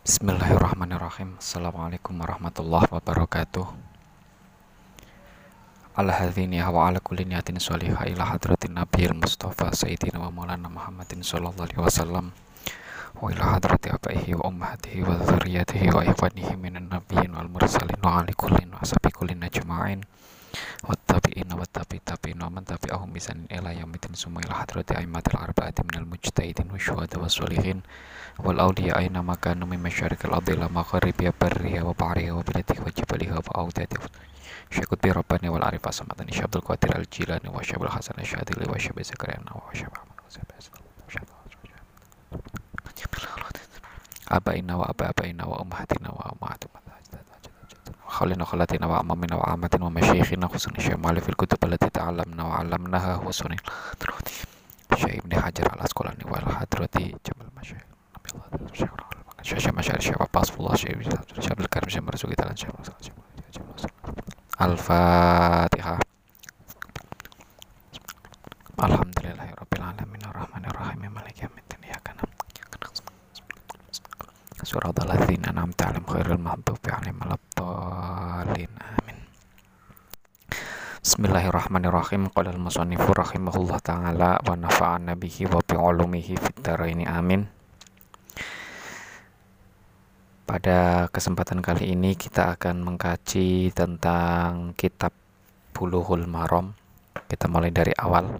Bismillahirrahmanirrahim. Assalamualaikum warahmatullahi wabarakatuh. Ala hadhini wa ala kulli niyatin sholihah ila hadratin nabiyil mustafa sayyidina wa maulana muhammadin sallallahu alaihi wasallam wa ila hadrati abaihi wa ummahatihi wa dzurriyyatihi wa ikhwanihi minan nabiyyin wal mursalin wa ali kullin wa ashabi kullin ajma'in wa tabi'ina wa tabi tabi'ina wa man tabi'ahum bisanin ila yaumiddin summa ila hadrati aimatil arba'ati minal mujtahidin wa syuhada wa sholihin wal awliya aina makanu min masyarikal ardi ila magharibiha barriha wa bahriha wa biladihi wa jibaliha wa awdadiha Syekut bi Rabbani wal Arif Asamatani Syabdul Qadir al Jilani wa Syabdul Hasan al Syadili wa Syabi Zakariyana wa Syabi Abaina wa aba abaina wa ummahatina wa ummahat khalina khalatina wa amamina wa amatin wa masyayikhina khususnya syamali fil kutub allati ta'allamna wa 'allamnaha wa sunnah Syekh Ibn Hajar al Asqalani wal hadrati Jamal Masyayikh Nabi Allah Syekh Masyayikh Syekh Pasfullah Syekh Syekh Karim Syekh Marzuki Talan Syekh Al-Fatihah Alhamdulillahirabbil alamin arrahmanir rahim maliki yaumiddin iyyaka na'budu Suratul ladzina an'amta 'alaihim ghairil maghdubi 'alaihim waladdallin amin Bismillahirrahmanirrahim Qala al-musannifu rahimahullah ta'ala wa nafa'ana bihi wa bi 'ulumihi fid dharain amin Pada kesempatan kali ini kita akan mengkaji tentang kitab Bulughul Maram. Kita mulai dari awal.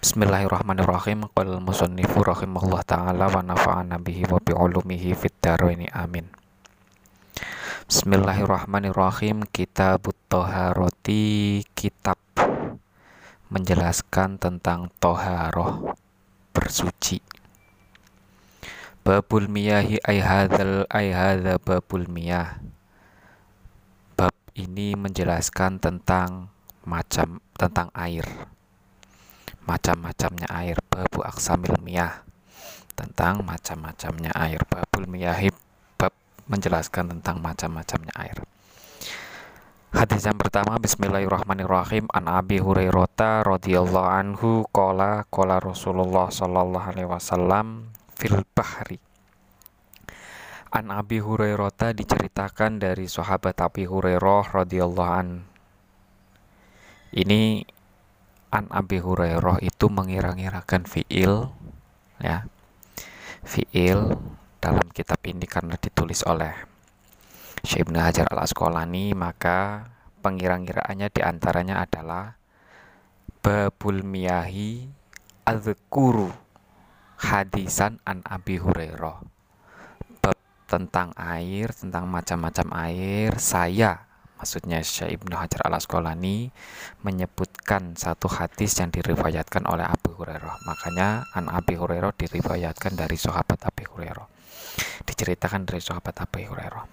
Bismillahirrahmanirrahim. Qala al-musannifu rahimahullah taala wa nafa'ana bihi wa bi 'ulumihi fid dharaini amin. Bismillahirrahmanirrahim. Kitab Toharoti kitab menjelaskan tentang toharoh bersuci. Babul miyahi ay hadzal ay hadza babul miyah. Bab ini menjelaskan tentang macam tentang air. Macam-macamnya air babu aksamil miyah. Tentang macam-macamnya air babul miyahi. bab menjelaskan tentang macam-macamnya air Hadis yang pertama Bismillahirrahmanirrahim An Abi Hurairah radhiyallahu anhu qala qala Rasulullah sallallahu alaihi wasallam fil bahri An Abi Hurairah diceritakan dari sahabat Abi Hurairah radhiyallahu an. Ini An Abi Hurairah itu mengira-ngirakan fiil ya. Fiil dalam kitab ini karena ditulis oleh Syekh Ibnu Hajar Al Asqalani maka pengira-ngiraannya di antaranya adalah babul miyahi adzkuru hadisan an Abi Hurairah. Bab tentang air tentang macam-macam air saya maksudnya Syekh Ibnu Hajar Al Asqalani menyebutkan satu hadis yang diriwayatkan oleh Abu Hurairah. Makanya an Abi Hurairah diriwayatkan dari sahabat Abi Hurairah. Diceritakan dari sahabat Abi Hurairah.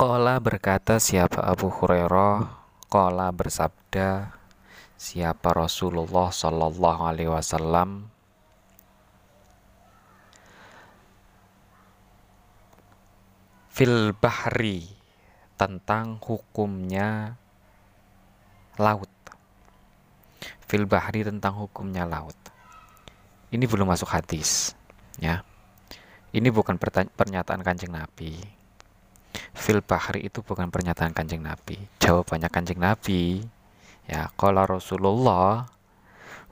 Kola berkata siapa Abu Hurairah? Kola bersabda siapa Rasulullah Shallallahu Alaihi Wasallam? Fil bahri tentang hukumnya laut fil bahri tentang hukumnya laut. Ini belum masuk hadis ya. Ini bukan pernyataan kanjeng Nabi. Fil bahri itu bukan pernyataan kanjeng Nabi. Jawabannya kanjeng Nabi Ya, kalau Rasulullah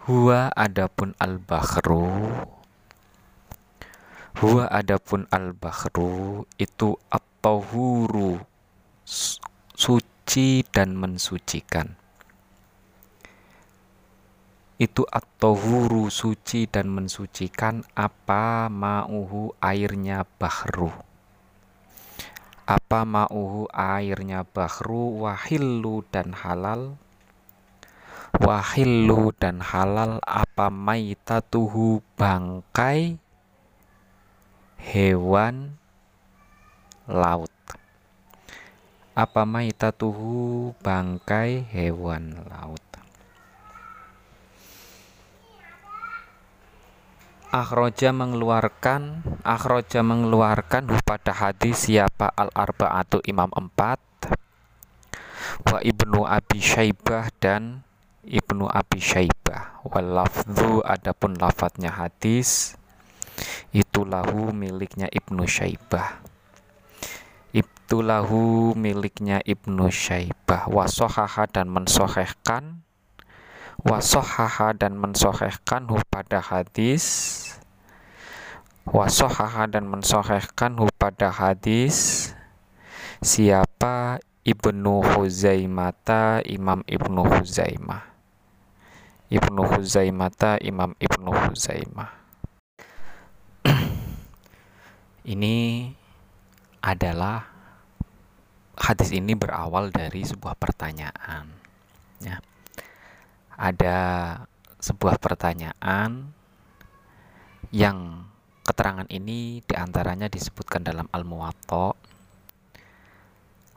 huwa adapun al-bahru huwa adapun al-bahru itu at-tahuru suci dan mensucikan itu at-tahuru suci dan mensucikan apa ma'uhu airnya bahru? Apa ma'uhu airnya bahru? Wahillu dan halal? Wahillu dan halal apa maitatuhu bangkai? Hewan? Laut? Apa maitatuhu bangkai? Hewan laut Akhroja mengeluarkan Akhroja mengeluarkan pada hadis siapa al-arba'atu imam empat wa ibnu abi syaibah dan Ibnu Abi Syaibah. Wal lafdhu adapun lafadznya hadis itu lahu miliknya Ibnu Syaibah. Itu lahu miliknya Ibnu Syaibah. Wasohaha dan mensohehkan wasohaha dan mensohehkan pada hadis. Wasohaha dan mensohehkan pada hadis. Siapa? Ibnu Huzaimata Imam Ibnu Huzaimah. Ibnu Huzaimata Imam Ibnu Huzaimah. Ini adalah hadis ini berawal dari sebuah pertanyaan ya ada sebuah pertanyaan yang keterangan ini di antaranya disebutkan dalam Al-Muwatta.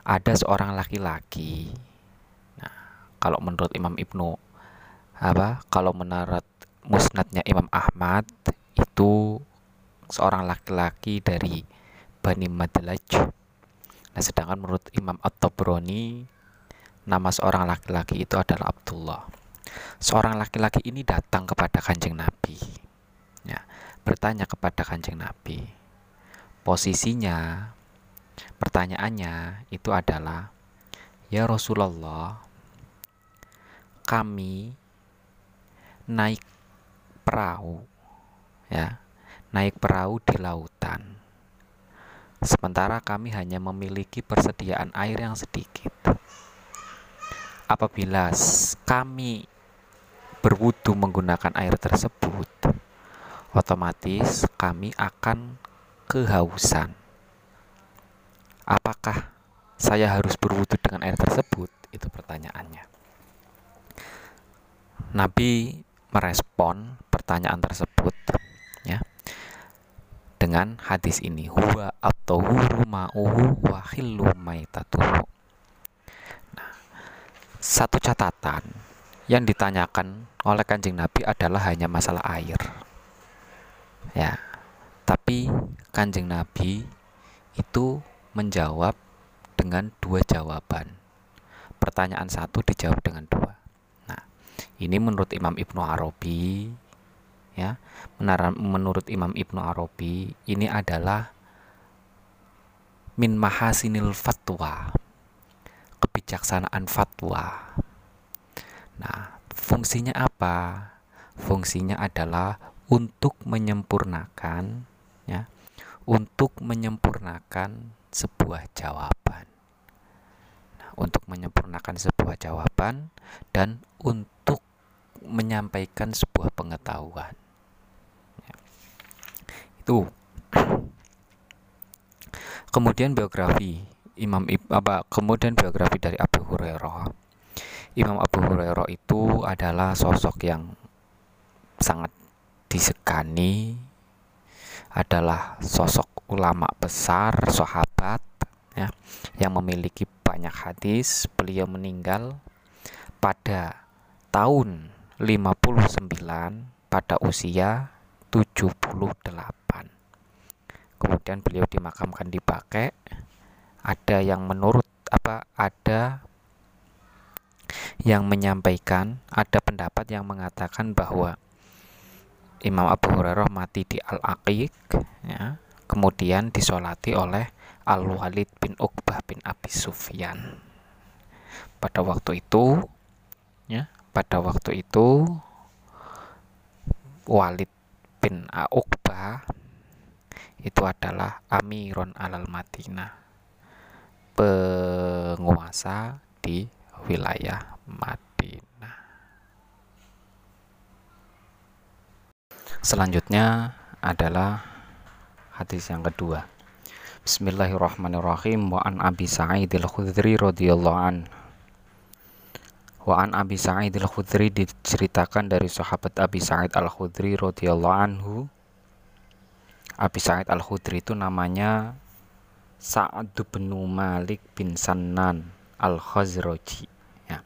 Ada seorang laki-laki. Nah kalau menurut Imam Ibnu apa kalau menurut musnadnya Imam Ahmad itu seorang laki-laki dari Bani Madlaj. Nah sedangkan menurut Imam At-Tabrani nama seorang laki-laki itu adalah Abdullah seorang laki-laki ini datang kepada kanjeng Nabi. Ya, bertanya kepada kanjeng Nabi. Posisinya pertanyaannya itu adalah ya Rasulullah kami naik perahu ya naik perahu di lautan. Sementara kami hanya memiliki persediaan air yang sedikit. Apabila kami berwudu menggunakan air tersebut, otomatis kami akan kehausan. Apakah saya harus berwudu dengan air tersebut? Itu pertanyaannya. Nabi merespon pertanyaan tersebut ya dengan hadis ini huwa at-tahuru ma'uhu wa khillu maitatuhu. Nah, satu catatan yang ditanyakan oleh kanjeng Nabi adalah hanya masalah air. Ya, tapi kanjeng Nabi itu menjawab dengan dua jawaban. Pertanyaan satu dijawab dengan dua. Nah, ini menurut Imam Ibnu Arabi, ya, menurut Imam Ibnu Arabi ini adalah min mahasinil fatwa, kebijaksanaan fatwa Nah, fungsinya apa? Fungsinya adalah untuk menyempurnakan ya, untuk menyempurnakan sebuah jawaban. Nah, untuk menyempurnakan sebuah jawaban dan untuk menyampaikan sebuah pengetahuan. Ya. Itu. Kemudian biografi Imam Ib, apa kemudian biografi dari Abu Hurairah Imam Abu Hurairah itu adalah sosok yang sangat disegani adalah sosok ulama besar sahabat ya yang memiliki banyak hadis. Beliau meninggal pada tahun 59 pada usia 78 kemudian beliau dimakamkan di Bake ada yang menurut apa ada yang menyampaikan ada pendapat yang mengatakan bahwa Imam Abu Hurairah mati di Al-Aqiq ya, kemudian disolati oleh Al-Walid bin Uqbah bin Abi Sufyan. Pada waktu itu ya pada waktu itu Walid bin Uqbah itu adalah Amiron alal Madinah penguasa di wilayah Madinah. Selanjutnya adalah hadis yang kedua. Bismillahirrahmanirrahim wa an Abi Sa'id al-Khudri radhiyallahu an. Wa an Abi Sa'id al-Khudri diceritakan dari sahabat Abi Sa'id al-Khudri radhiyallahu anhu. Abi Sa'id al-Khudri itu namanya Sa'ad bin Malik bin Sannan al-Khazraji. Ya.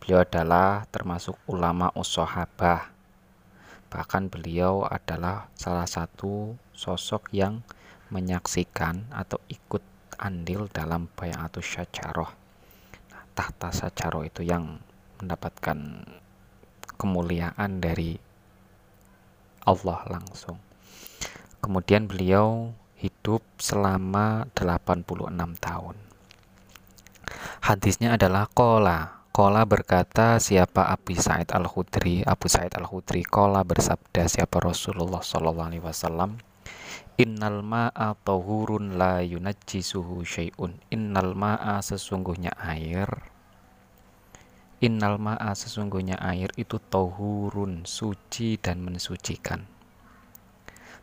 Beliau adalah termasuk ulama usohabah bahkan beliau adalah salah satu sosok yang menyaksikan atau ikut andil dalam bayatus syajaroh nah, tahta syajaroh itu yang mendapatkan kemuliaan dari Allah langsung. Kemudian beliau hidup selama 86 tahun hadisnya adalah kola. Kola berkata siapa Abu Sa'id al Khudri Abu Sa'id al Khudri kola bersabda siapa Rasulullah Shallallahu Alaihi Wasallam? Innal ma'a tahurun la yunajjisuhu syai'un. Innal ma'a sesungguhnya air. Innal ma'a sesungguhnya air itu tohurun suci dan mensucikan.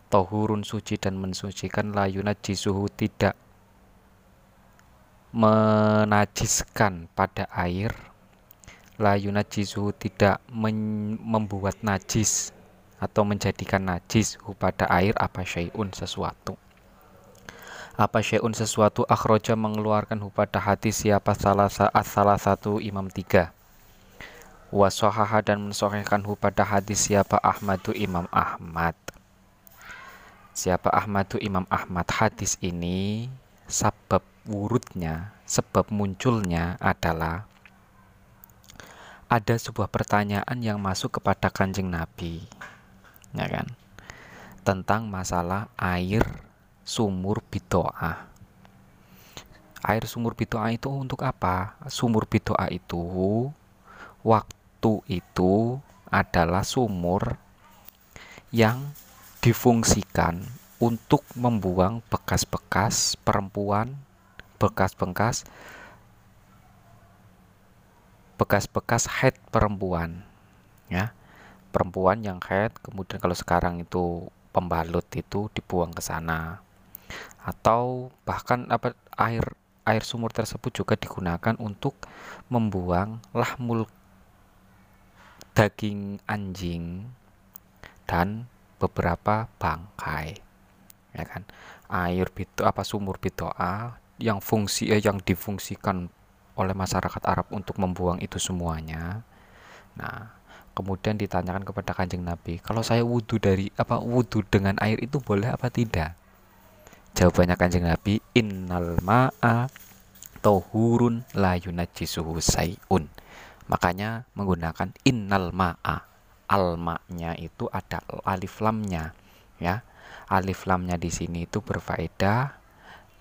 Tohurun suci dan mensucikan la yunajjisuhu tidak menajiskan pada air La yunajjisuhu tidak membuat najis atau menjadikan najis pada air apa syai'un sesuatu. Apa syai'un sesuatu akhroja mengeluarkan pada hati siapa salah, salah satu imam tiga. Wasohaha dan mensohhikan pada hadis siapa Ahmadu Imam Ahmad. Siapa Ahmadu Imam Ahmad hadis ini sebab wurudnya sebab munculnya adalah ada sebuah pertanyaan yang masuk kepada kanjeng Nabi ya kan? Tentang masalah air sumur bitoah. Air sumur bitoah itu untuk apa? Sumur bitoah itu waktu itu adalah sumur yang difungsikan untuk membuang bekas-bekas perempuan, bekas-bekas bekas-bekas head perempuan. Ya. Perempuan yang head kemudian kalau sekarang itu pembalut itu dibuang ke sana. Atau bahkan apa air air sumur tersebut juga digunakan untuk membuang lahmul daging anjing dan beberapa bangkai ya kan air bito apa sumur bitoa yang fungsi eh, yang difungsikan oleh masyarakat Arab untuk membuang itu semuanya nah kemudian ditanyakan kepada kanjeng Nabi kalau saya wudhu dari apa wudhu dengan air itu boleh apa tidak jawabannya kanjeng Nabi innal ma'a tohurun la yunajjisuhu sayun Makanya menggunakan innal ma'a. Al-ma'nya itu ada alif lamnya ya. Alif lamnya di sini itu berfaedah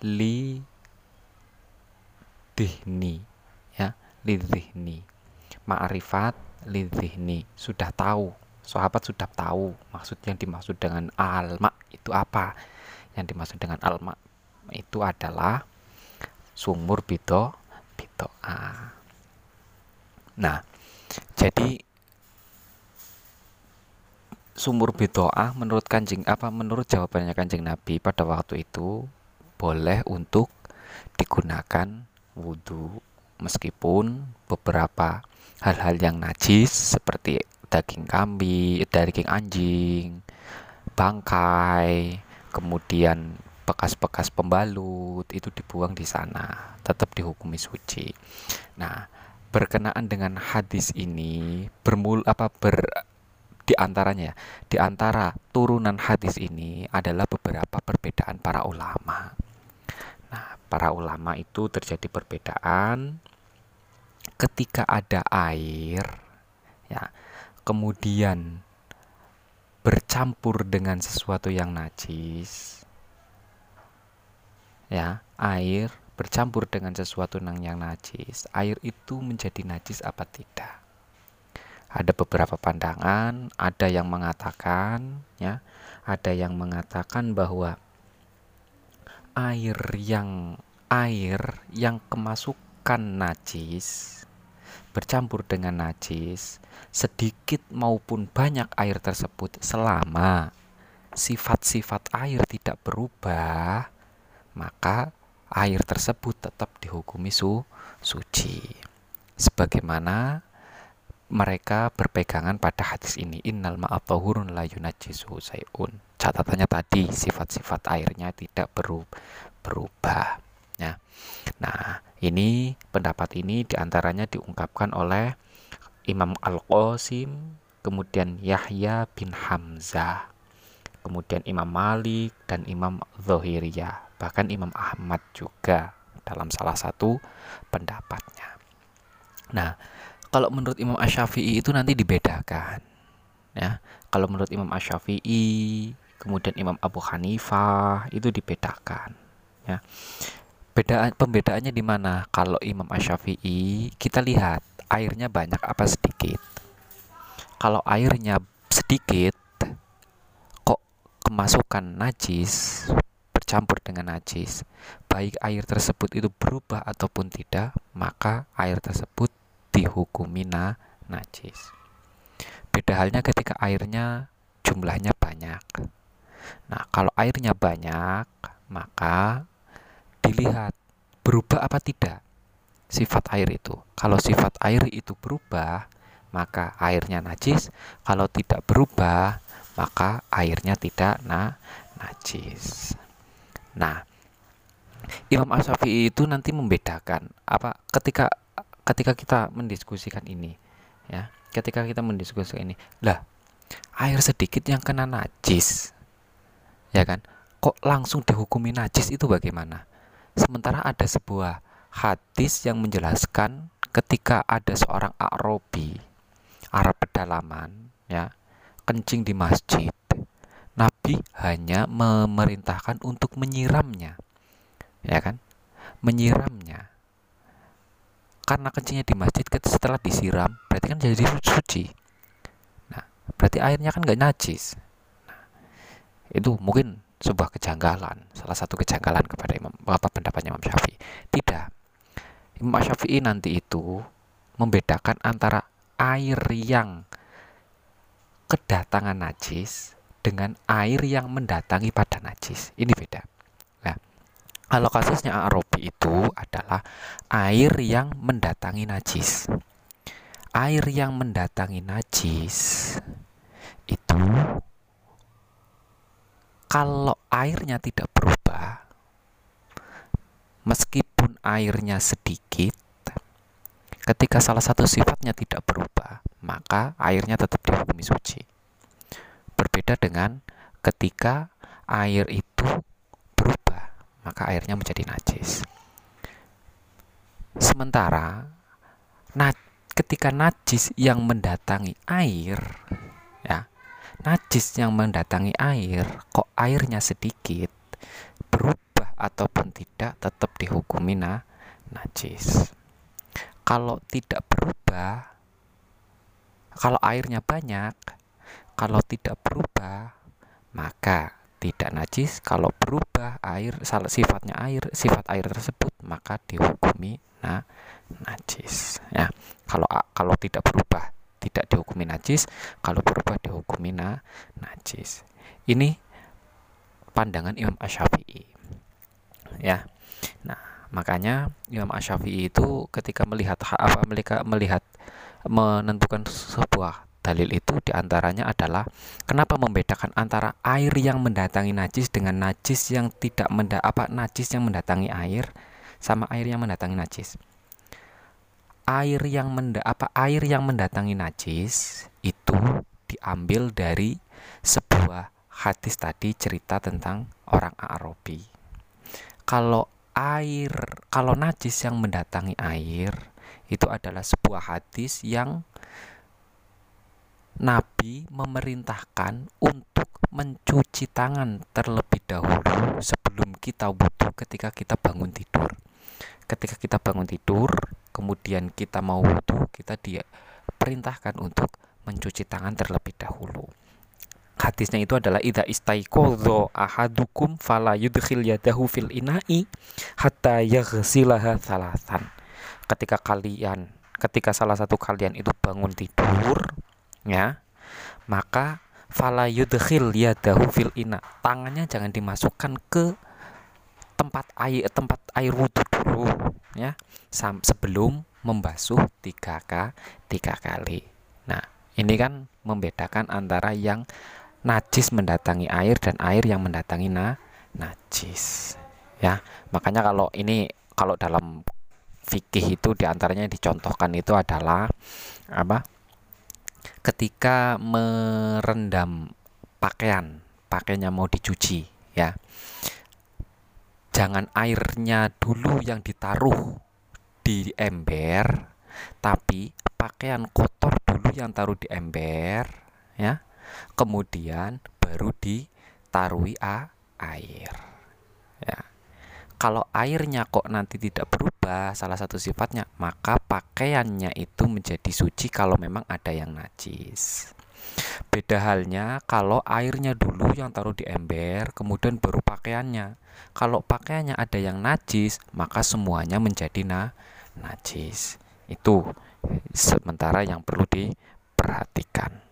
li dihni ya, li dihni. Ma'rifat li dihni, sudah tahu. Sahabat sudah tahu maksud yang dimaksud dengan alma itu apa. Yang dimaksud dengan alma itu adalah sumur bito a. Nah, jadi sumur bitoah menurut kanjeng apa menurut jawabannya kanjeng Nabi pada waktu itu boleh untuk digunakan wudhu meskipun beberapa hal-hal yang najis seperti daging kambing, daging anjing, bangkai, kemudian bekas-bekas pembalut itu dibuang di sana, tetap dihukumi suci. Nah, berkenaan dengan hadis ini bermul apa ber di antaranya di antara turunan hadis ini adalah beberapa perbedaan para ulama. Nah, para ulama itu terjadi perbedaan ketika ada air ya, kemudian bercampur dengan sesuatu yang najis. Ya, air bercampur dengan sesuatu yang najis, air itu menjadi najis apa tidak? Ada beberapa pandangan, ada yang mengatakan ya, ada yang mengatakan bahwa air yang air yang kemasukan najis bercampur dengan najis sedikit maupun banyak air tersebut selama sifat-sifat air tidak berubah maka air tersebut tetap dihukumi su suci. Sebagaimana mereka berpegangan pada hadis ini innal ma'atahurun la yunajjisu sayun. Catatannya tadi sifat-sifat airnya tidak berubah ya. Nah, ini pendapat ini di antaranya diungkapkan oleh Imam Al-Qasim, kemudian Yahya bin Hamzah, kemudian Imam Malik dan Imam Zohiriyah bahkan Imam Ahmad juga dalam salah satu pendapatnya. Nah, kalau menurut Imam Asyafi'i itu nanti dibedakan. Ya, kalau menurut Imam Asyafi'i kemudian Imam Abu Hanifah itu dibedakan ya. Beda pembedaannya di mana? Kalau Imam Asy-Syafi'i kita lihat airnya banyak apa sedikit? Kalau airnya sedikit kok kemasukan najis bercampur dengan najis? Baik air tersebut itu berubah ataupun tidak maka air tersebut dihukumi na najis. Beda halnya ketika airnya jumlahnya banyak nah kalau airnya banyak maka dilihat berubah apa tidak sifat air itu. Kalau sifat air itu berubah, maka airnya najis. Kalau tidak berubah, maka airnya tidak na najis. Nah, Imam Asyafi'i itu nanti membedakan apa ketika ketika kita mendiskusikan ini ya ketika kita mendiskusikan ini lah air sedikit yang kena najis ya kan? Kok langsung dihukumi najis itu bagaimana? Sementara ada sebuah hadis yang menjelaskan ketika ada seorang Arabi Arab pedalaman ya kencing di masjid Nabi hanya memerintahkan untuk menyiramnya. Ya kan? Menyiramnya. Karena kencingnya di masjid setelah disiram berarti kan jadi suci. Nah berarti airnya kan nggak najis itu mungkin sebuah kejanggalan salah satu kejanggalan kepada Imam apa pendapatnya Imam Syafi'i tidak Imam Syafi'i nanti itu membedakan antara air yang kedatangan najis dengan air yang mendatangi pada najis. Ini beda. Nah, kalau kasusnya Arabi itu adalah air yang mendatangi najis. Air yang mendatangi najis itu kalau airnya tidak berubah meskipun airnya sedikit, ketika salah satu sifatnya tidak berubah, maka airnya tetap dihukumi suci. Berbeda dengan ketika air itu berubah, maka airnya menjadi najis. Sementara na ketika najis yang mendatangi air, ya, najis yang mendatangi air, kok airnya sedikit, berubah ataupun tidak tetap dihukumi na najis. Kalau tidak berubah, kalau airnya banyak, kalau tidak berubah, maka tidak najis. Kalau berubah air, sifatnya air, sifat air tersebut, maka dihukumi na najis. Ya, kalau kalau tidak berubah, tidak dihukumi najis. Kalau berubah dihukumi na najis. Ini pandangan Imam Asy-Syafi'i ya. Nah, makanya Imam Asy-Syafi'i itu ketika melihat apa mereka melihat menentukan sebuah dalil itu di antaranya adalah kenapa membedakan antara air yang mendatangi najis dengan najis yang tidak menda apa najis yang mendatangi air sama air yang mendatangi najis air yang menda apa air yang mendatangi najis itu diambil dari sebuah hadis tadi cerita tentang orang Arabi kalau air, kalau najis yang mendatangi air itu adalah sebuah hadis yang Nabi memerintahkan untuk mencuci tangan terlebih dahulu sebelum kita wudhu ketika kita bangun tidur. Ketika kita bangun tidur, kemudian kita mau wudhu, kita dia perintahkan untuk mencuci tangan terlebih dahulu hadisnya itu adalah ida istaiqadha ahadukum fala yudkhil yadahu fil ina'i hatta yaghsilaha salasan. Ketika kalian ketika salah satu kalian itu bangun tidur ya, maka fala yudkhil yadahu fil ina. Tangannya jangan dimasukkan ke tempat air tempat air wudhu dulu ya. Sebelum membasuh tiga, tiga kali. Nah, ini kan membedakan antara yang najis mendatangi air dan air yang mendatangi na najis ya. Makanya kalau ini kalau dalam fikih itu di antaranya dicontohkan itu adalah apa ketika merendam pakaian pakaiannya mau dicuci ya jangan airnya dulu yang ditaruh di ember tapi pakaian kotor dulu yang taruh di ember ya kemudian baru di mempertaruhi a, air. Ya. Kalau airnya kok nanti tidak berubah salah satu sifatnya, maka pakaiannya itu menjadi suci kalau memang ada yang najis. Beda halnya kalau airnya dulu yang taruh di ember, kemudian baru pakaiannya. Kalau pakaiannya ada yang najis, maka semuanya menjadi na najis. Itu sementara yang perlu diperhatikan.